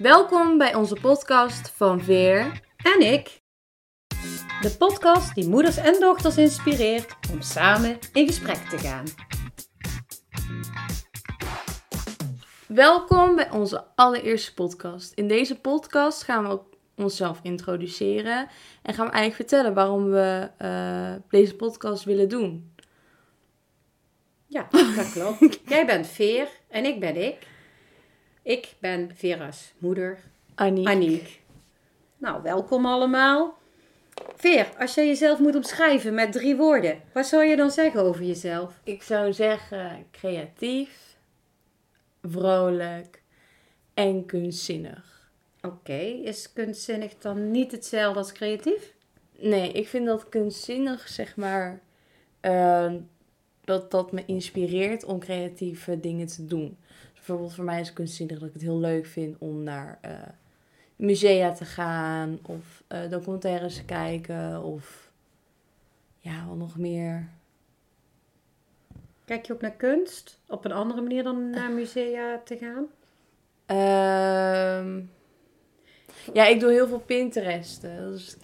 Welkom bij onze podcast van Veer En ik. De podcast die moeders en dochters inspireert om samen in gesprek te gaan. Welkom bij onze allereerste podcast. In deze podcast gaan we onszelf introduceren en gaan we eigenlijk vertellen waarom we eh, deze podcast willen doen. Ja, dat klopt. Jij bent Veer en ik ben ik. Ik ben Vera's moeder, Aniek. Aniek. Nou, welkom allemaal. Veer, als jij jezelf moet omschrijven met drie woorden, wat zou je dan zeggen over jezelf? Ik zou zeggen creatief, vrolijk en kunstzinnig. Oké, is kunstzinnig dan niet hetzelfde als creatief? Nee, ik vind dat kunstzinnig, zeg maar, eh, dat dat me inspireert om creatieve dingen te doen. Bijvoorbeeld voor mij is kunstzinnig dat ik het heel leuk vind om naar eh, musea te gaan of eh, documentaires te kijken of ja, wat nog meer. Kijk je ook naar kunst op een andere manier dan naar musea te gaan? Ehm, ja, ik doe heel veel Pinterest. Dus,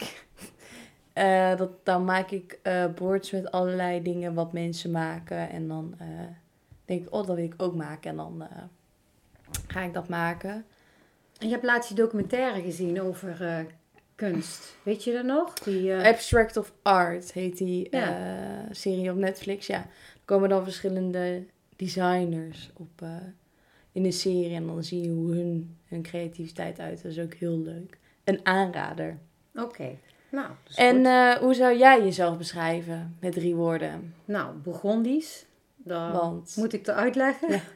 eh, dat, dan maak ik eh boards met allerlei dingen wat mensen maken. En dan eh, denk ik, oh, dat wil ik ook maken. En dan ga ik dat maken. En je hebt laatst die documentaire gezien over kunst. Weet je dat nog? Die, Abstract of Art heet die Ja. serie op Netflix. Ja, er komen dan verschillende designers op in de serie. En dan zie je hoe hun, hun creativiteit uit. Dat is ook heel leuk. Een aanrader. Oké, nou, En eh, hoe zou jij jezelf beschrijven met drie woorden? nou, Burgondisch. Dat Want- moet ik eruit leggen. Ja.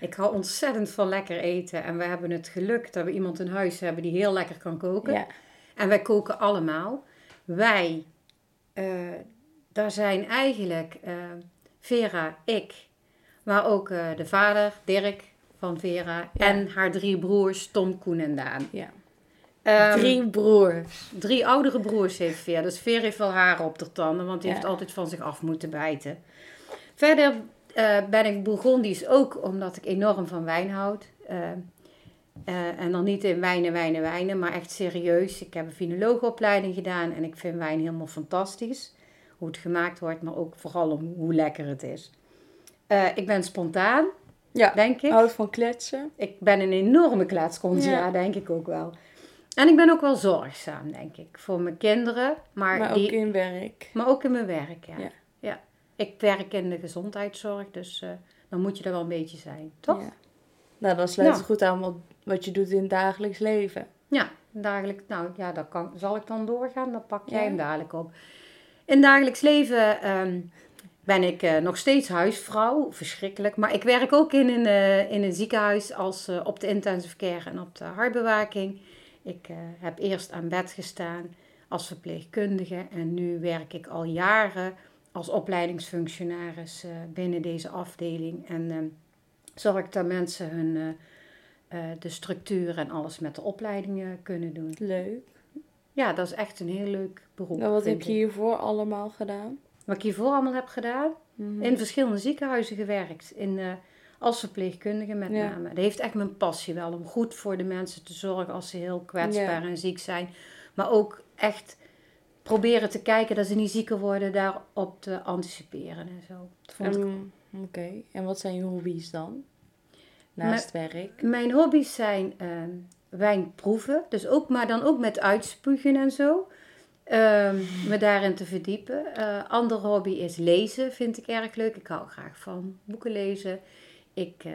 Ik hou ontzettend van lekker eten. En we hebben het geluk dat we iemand in huis hebben die heel lekker kan koken. Ja. En wij koken allemaal. Wij, eh, daar zijn eigenlijk eh, Vera, ik, maar ook de vader, Dirk van Vera. Ja. En haar drie broers, Tom, Koen en Daan. ja. Ehm, Drie broers. Drie oudere broers heeft Veer. Dus Veer heeft wel haar op de tanden, want die Ja. heeft altijd van zich af moeten bijten. Verder eh, ben ik Bourgondisch ook omdat ik enorm van wijn houd. Eh, eh, en dan niet in wijnen, wijnen, wijnen, maar echt serieus. Ik heb een finoloogopleiding gedaan en ik vind wijn helemaal fantastisch. Hoe het gemaakt wordt, maar ook vooral om hoe lekker het is. Ik ben spontaan, Ja. denk ik. Houd van kletsen. Ik ben een enorme klaatskont, ja. Ja. denk ik ook wel. En ik ben ook wel zorgzaam, denk ik, voor mijn kinderen. Maar, Maar, die, ook in werk. maar ook in mijn werk, ja. Ja. ja. Ik werk in de gezondheidszorg, dus eh, dan moet je er wel een beetje zijn, toch? Ja. Nou, dat sluit Nou. goed aan wat, wat je doet in het dagelijks leven. Ja, dagelijks, nou ja, dat kan, zal ik dan doorgaan? Dan pak jij hem dadelijk op. In dagelijks leven ehm, ben ik eh, nog steeds huisvrouw, verschrikkelijk. Maar ik werk ook in een, eh, in een ziekenhuis als, op de intensive care en op de hartbewaking. Ik eh, heb eerst aan bed gestaan als verpleegkundige en nu werk ik al jaren als opleidingsfunctionaris eh, binnen deze afdeling. En ehm, zorg dat mensen hun, eh, de structuur en alles met de opleidingen kunnen doen. Leuk. Ja, dat is echt een heel leuk beroep. Nou, wat heb je ik. hiervoor allemaal gedaan? Wat ik hiervoor allemaal heb gedaan? Mhm. In verschillende ziekenhuizen gewerkt. In, als verpleegkundige met Ja. name. Dat heeft echt mijn passie wel. Om goed voor de mensen te zorgen als ze heel kwetsbaar Ja. en ziek zijn. Maar ook echt proberen te kijken dat ze niet zieker worden. Daarop te anticiperen en zo. Dat vond ik En- Oké, en wat zijn je hobby's dan? Naast werk? Mijn hobby's zijn ehm wijn proeven, dus ook, maar dan ook met uitspugen en zo. Ehm, me daarin te verdiepen. Eh ander hobby is lezen, vind ik erg leuk. Ik hou graag van boeken lezen. Ik eh,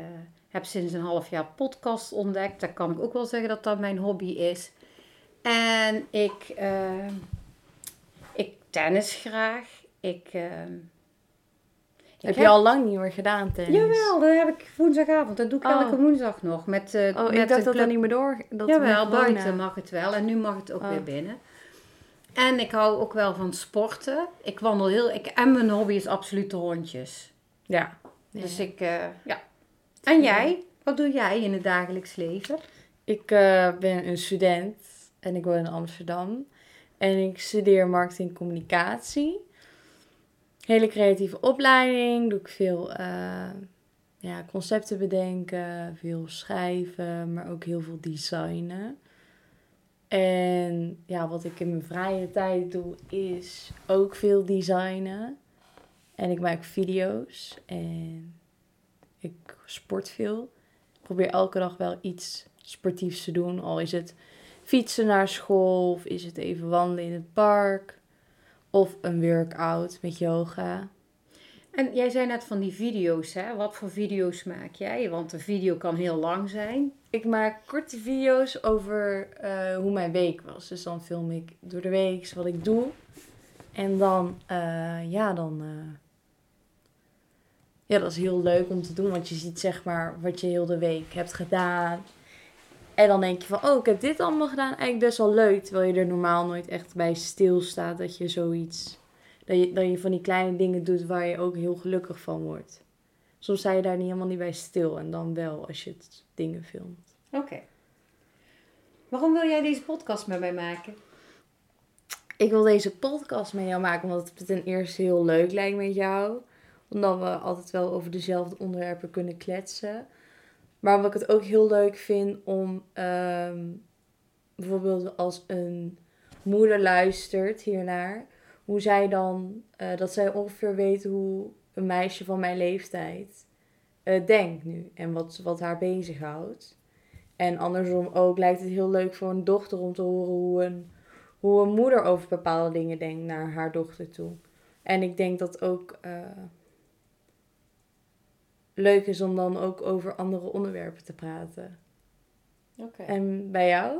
heb sinds een half jaar podcast ontdekt. Daar kan ik ook wel zeggen dat dat mijn hobby is. En ik, ehm, ik tennis graag. Ik, ik heb je al lang niet meer gedaan tennis? Jawel, dat heb ik woensdagavond. Dat doe ik Oh. elke woensdag nog. Met, eh Oh, met ik dacht dat club. dat niet meer door... Dat Jawel, buiten mag het wel. En nu mag het ook Oh. weer binnen. En ik hou ook wel van sporten. Ik wandel heel... Ik, en mijn hobby is absoluut de hondjes. Ja. Dus ik... eh, ja. En jij? Wat doe jij in het dagelijks leven? Ik eh, ben een student en ik woon in Amsterdam. En ik studeer marketing en communicatie. Hele creatieve opleiding. Doe ik veel eh, ja, concepten bedenken, veel schrijven, maar ook heel veel designen. En ja, wat ik in mijn vrije tijd doe, is ook veel designen. En ik maak video's en ik sport veel. Ik probeer elke dag wel iets sportiefs te doen. Al is het fietsen naar school, of is het even wandelen in het park, of een workout met yoga. En jij zei net van die video's, hè? Wat voor video's maak jij? Want een video kan heel lang zijn. Ik maak korte video's over eh, hoe mijn week was. Dus dan film ik door de week wat ik doe. En dan, eh, ja, dan. eh, ja, dat is heel leuk om te doen, want je ziet zeg maar wat je heel de week hebt gedaan. En dan denk je van, oh, ik heb dit allemaal gedaan. Eigenlijk best wel leuk. Terwijl je er normaal nooit echt bij stilstaat dat je zoiets. Dat je, dat je van die kleine dingen doet waar je ook heel gelukkig van wordt. Soms sta je daar niet helemaal niet bij stil. En dan wel als je het dingen filmt. Oké. Waarom wil jij deze podcast met mij maken? Ik wil deze podcast met jou maken omdat het ten eerste heel leuk lijkt met jou. Omdat we altijd wel over dezelfde onderwerpen kunnen kletsen. Maar wat ik het ook heel leuk vind om ehm, bijvoorbeeld als een moeder luistert hiernaar, hoe zij dan, eh, dat zij ongeveer weet hoe een meisje van mijn leeftijd eh, denkt nu en wat, wat haar bezighoudt. En andersom ook lijkt het heel leuk voor een dochter om te horen hoe een, hoe een moeder over bepaalde dingen denkt naar haar dochter toe. En ik denk dat ook eh, leuk is om dan ook over andere onderwerpen te praten. Oké. En bij jou?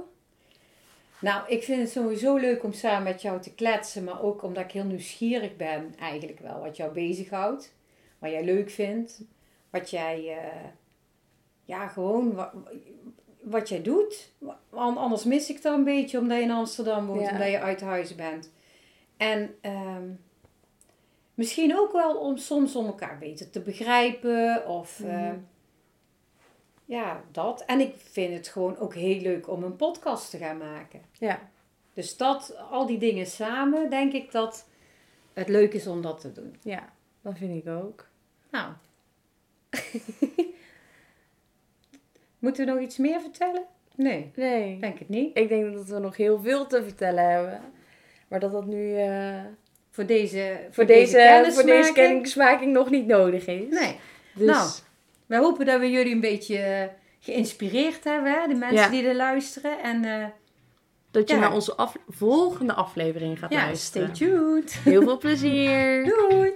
Nou, ik vind het sowieso leuk om samen met jou te kletsen, maar ook omdat ik heel nieuwsgierig ben eigenlijk wel wat jou bezighoudt, wat jij leuk vindt, wat jij, eh, ja, gewoon wat, wat jij doet. Want anders mis ik dat een beetje omdat je in Amsterdam woont, Ja. omdat je uit huis bent. En ehm, misschien ook wel om soms om elkaar beter te begrijpen of Mhm. eh, ja, dat. En ik vind het gewoon ook heel leuk om een podcast te gaan maken. Ja. Dus dat, al die dingen samen, denk ik dat het leuk is om dat te doen. Ja, dat vind ik ook. Nou. Moeten we nog iets meer vertellen? Nee, Nee. denk het niet. Ik denk dat we nog heel veel te vertellen hebben. Maar dat dat nu eh, Voor deze, voor, deze, voor deze kennismaking nog niet nodig is. Nee. Dus Nou. Wij hopen dat we jullie een beetje eh, geïnspireerd hebben, hè? de mensen Ja. die er luisteren. En eh, dat je Ja. naar onze af- volgende aflevering gaat ja, luisteren. stay tuned. Heel veel plezier. Doei!